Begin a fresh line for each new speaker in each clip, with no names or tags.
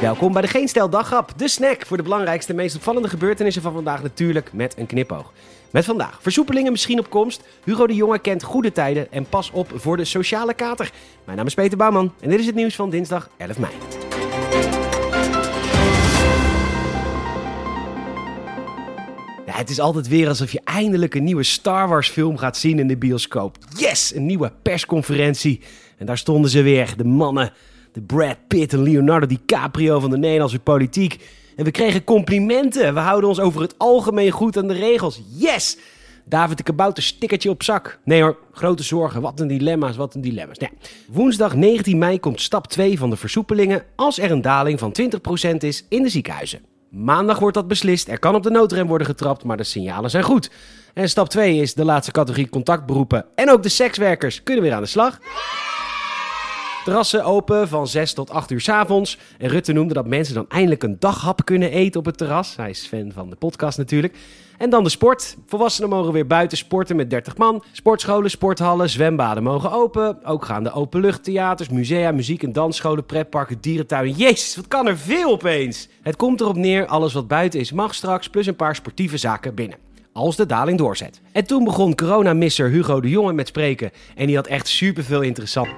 Welkom bij de Geen Stel de snack voor de belangrijkste en meest opvallende gebeurtenissen van vandaag natuurlijk met een knipoog. Met vandaag versoepelingen misschien op komst, Hugo de Jonge kent goede tijden en pas op voor de sociale kater. Mijn naam is Peter Bouwman en dit is het nieuws van dinsdag 11 mei. Ja, het is altijd weer alsof je eindelijk een nieuwe Star Wars film gaat zien in de bioscoop. Yes, een nieuwe persconferentie. En daar stonden ze weer, de mannen. De Brad Pitt en Leonardo DiCaprio van de Nederlandse politiek. En we kregen complimenten. We houden ons over het algemeen goed aan de regels. Yes! David de Kabouter stickertje op zak. Nee hoor, grote zorgen. Wat een dilemma's, wat een dilemma's. Nee. Woensdag 19 mei komt stap 2 van de versoepelingen als er een daling van 20% is in de ziekenhuizen. Maandag wordt dat beslist. Er kan op de noodrem worden getrapt, maar de signalen zijn goed. En stap 2 is de laatste categorie contactberoepen. En ook de sekswerkers kunnen weer aan de slag. Terrassen open van 6 tot 8 uur s avonds. En Rutte noemde dat mensen dan eindelijk een daghap kunnen eten op het terras. Hij is fan van de podcast natuurlijk. En dan de sport. Volwassenen mogen weer buiten sporten met 30 man. Sportscholen, sporthallen, zwembaden mogen open. Ook gaan de openluchttheaters, musea, muziek- en dansscholen, pretparken, dierentuinen. Jezus, wat kan er veel opeens? Het komt erop neer, alles wat buiten is mag straks, plus een paar sportieve zaken binnen als de daling doorzet. En toen begon coronamisser Hugo de Jonge met spreken en die had echt superveel interessant.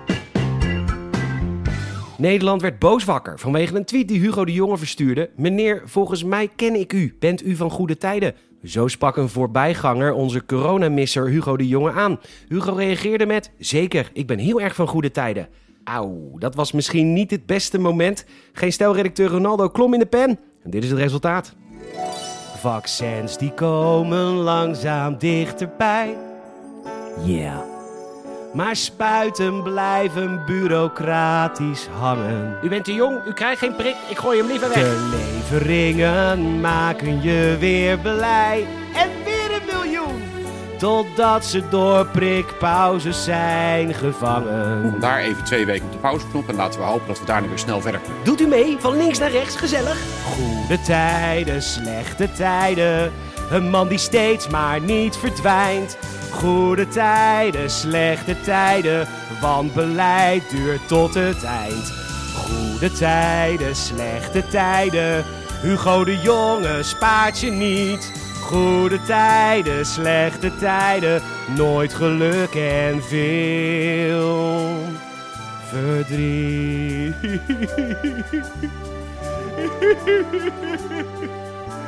Nederland werd boos wakker vanwege een tweet die Hugo de Jonge verstuurde. Meneer, volgens mij ken ik u. Bent u van goede tijden? Zo sprak een voorbijganger onze coronamisser Hugo de Jonge aan. Hugo reageerde met: Zeker, ik ben heel erg van goede tijden. Auw, dat was misschien niet het beste moment. Geen stelredacteur Ronaldo klom in de pen. En dit is het resultaat. Vaccins die komen langzaam dichterbij. Yeah. Maar spuiten blijven bureaucratisch hangen.
U bent te jong, u krijgt geen prik, ik gooi hem liever weg.
De leveringen maken je weer blij.
En weer een miljoen.
Totdat ze door prikpauzes zijn gevangen.
Daar even twee weken op de pauzeknop en laten we hopen dat we daarna weer snel verder kunnen.
Doet u mee, van links naar rechts, gezellig? Goede tijden, slechte tijden. Een man die steeds maar niet verdwijnt. Goede tijden, slechte tijden, want beleid duurt tot het eind. Goede tijden, slechte tijden, Hugo de Jonge spaart je niet. Goede tijden, slechte tijden, nooit geluk en veel verdriet.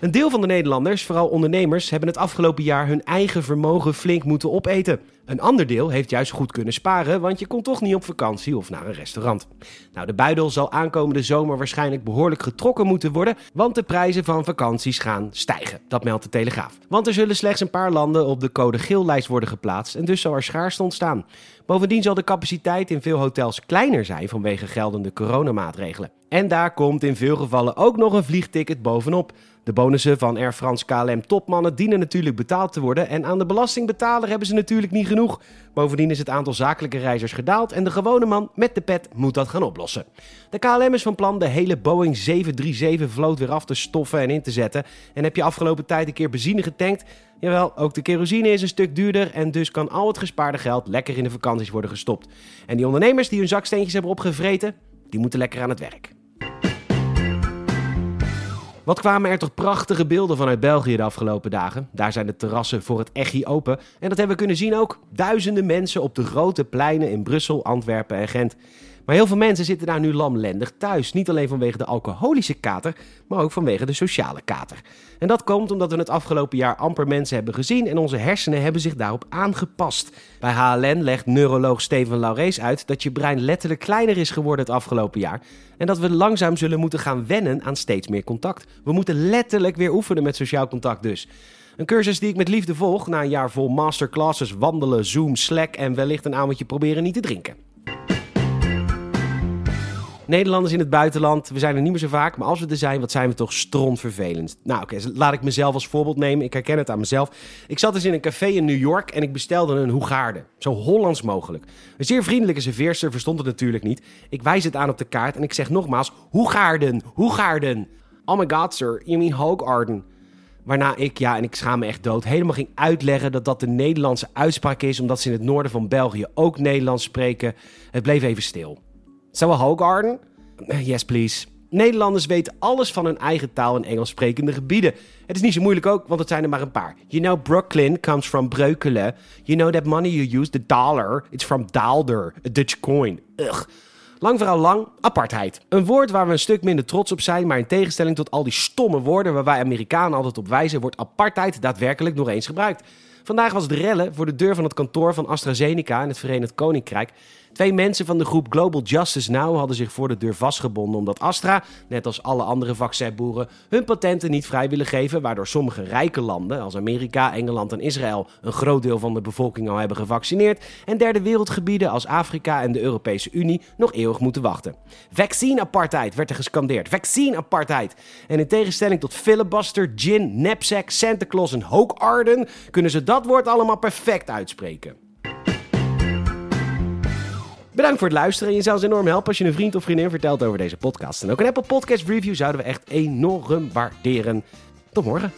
Een deel van de Nederlanders, vooral ondernemers, hebben het afgelopen jaar hun eigen vermogen flink moeten opeten. Een ander deel heeft juist goed kunnen sparen, want je kon toch niet op vakantie of naar een restaurant. Nou, de buidel zal aankomende zomer waarschijnlijk behoorlijk getrokken moeten worden, want de prijzen van vakanties gaan stijgen. Dat meldt de Telegraaf. Want er zullen slechts een paar landen op de code geel-lijst worden geplaatst en dus zal er schaarste ontstaan. Bovendien zal de capaciteit in veel hotels kleiner zijn vanwege geldende coronamaatregelen. En daar komt in veel gevallen ook nog een vliegticket bovenop. De bonussen van Air France KLM topmannen dienen natuurlijk betaald te worden en aan de belastingbetaler hebben ze natuurlijk niet genoeg. Bovendien is het aantal zakelijke reizigers gedaald en de gewone man met de pet moet dat gaan oplossen. De KLM is van plan de hele Boeing 737 vloot weer af te stoffen en in te zetten. En heb je afgelopen tijd een keer benzine getankt? Jawel, ook de kerosine is een stuk duurder en dus kan al het gespaarde geld lekker in de vakanties worden gestopt. En die ondernemers die hun zaksteentjes hebben opgevreten, die moeten lekker aan het werk. Wat kwamen er toch prachtige beelden vanuit België de afgelopen dagen? Daar zijn de terrassen voor het Echi open. En dat hebben we kunnen zien ook. Duizenden mensen op de grote pleinen in Brussel, Antwerpen en Gent. Maar heel veel mensen zitten daar nu lamlendig thuis. Niet alleen vanwege de alcoholische kater, maar ook vanwege de sociale kater. En dat komt omdat we het afgelopen jaar amper mensen hebben gezien en onze hersenen hebben zich daarop aangepast. Bij HLN legt neuroloog Steven Laurees uit dat je brein letterlijk kleiner is geworden het afgelopen jaar. En dat we langzaam zullen moeten gaan wennen aan steeds meer contact. We moeten letterlijk weer oefenen met sociaal contact dus. Een cursus die ik met liefde volg na een jaar vol masterclasses, wandelen, Zoom, Slack en wellicht een avondje proberen niet te drinken. Nederlanders in het buitenland, we zijn er niet meer zo vaak, maar als we er zijn, wat zijn we toch strontvervelend. Nou oké, laat ik mezelf als voorbeeld nemen. Ik herken het aan mezelf. Ik zat dus in een café in New York en ik bestelde een Hoegaarde. Zo Hollands mogelijk. Een zeer vriendelijke serveerster verstond het natuurlijk niet. Ik wijs het aan op de kaart en ik zeg nogmaals, Hoegaarden, Hoegaarden. Oh my god sir, you mean Hoogarden. Waarna ik, ja, en ik schaam me echt dood, helemaal ging uitleggen dat dat de Nederlandse uitspraak is, omdat ze in het noorden van België ook Nederlands spreken. Het bleef even stil. Zou we Hogarden? Yes, please. Nederlanders weten alles van hun eigen taal en Engels sprekende gebieden. Het is niet zo moeilijk ook, want het zijn er maar een paar. You know Brooklyn comes from Breukelen. You know that money you use, the dollar, it's from daalder, a Dutch coin. Ugh. Lang vooral lang, apartheid. Een woord waar we een stuk minder trots op zijn, maar in tegenstelling tot al die stomme woorden waar wij Amerikanen altijd op wijzen, wordt apartheid daadwerkelijk nog eens gebruikt. Vandaag was het rellen voor de deur van het kantoor van AstraZeneca in het Verenigd Koninkrijk. Twee mensen van de groep Global Justice Now hadden zich voor de deur vastgebonden omdat Astra, net als alle andere vaccinboeren, hun patenten niet vrij willen geven, waardoor sommige rijke landen, als Amerika, Engeland en Israël, een groot deel van de bevolking al hebben gevaccineerd, en derde wereldgebieden als Afrika en de Europese Unie nog eeuwig moeten wachten. Vaccine apartheid werd er gescandeerd. Vaccine apartheid. En in tegenstelling tot filibuster, gin, knapsack, Santa Claus en Hoagarden kunnen ze dat woord allemaal perfect uitspreken. Bedankt voor het luisteren. En je zou ons enorm helpen als je een vriend of vriendin vertelt over deze podcast. En ook een Apple Podcast review zouden we echt enorm waarderen. Tot morgen.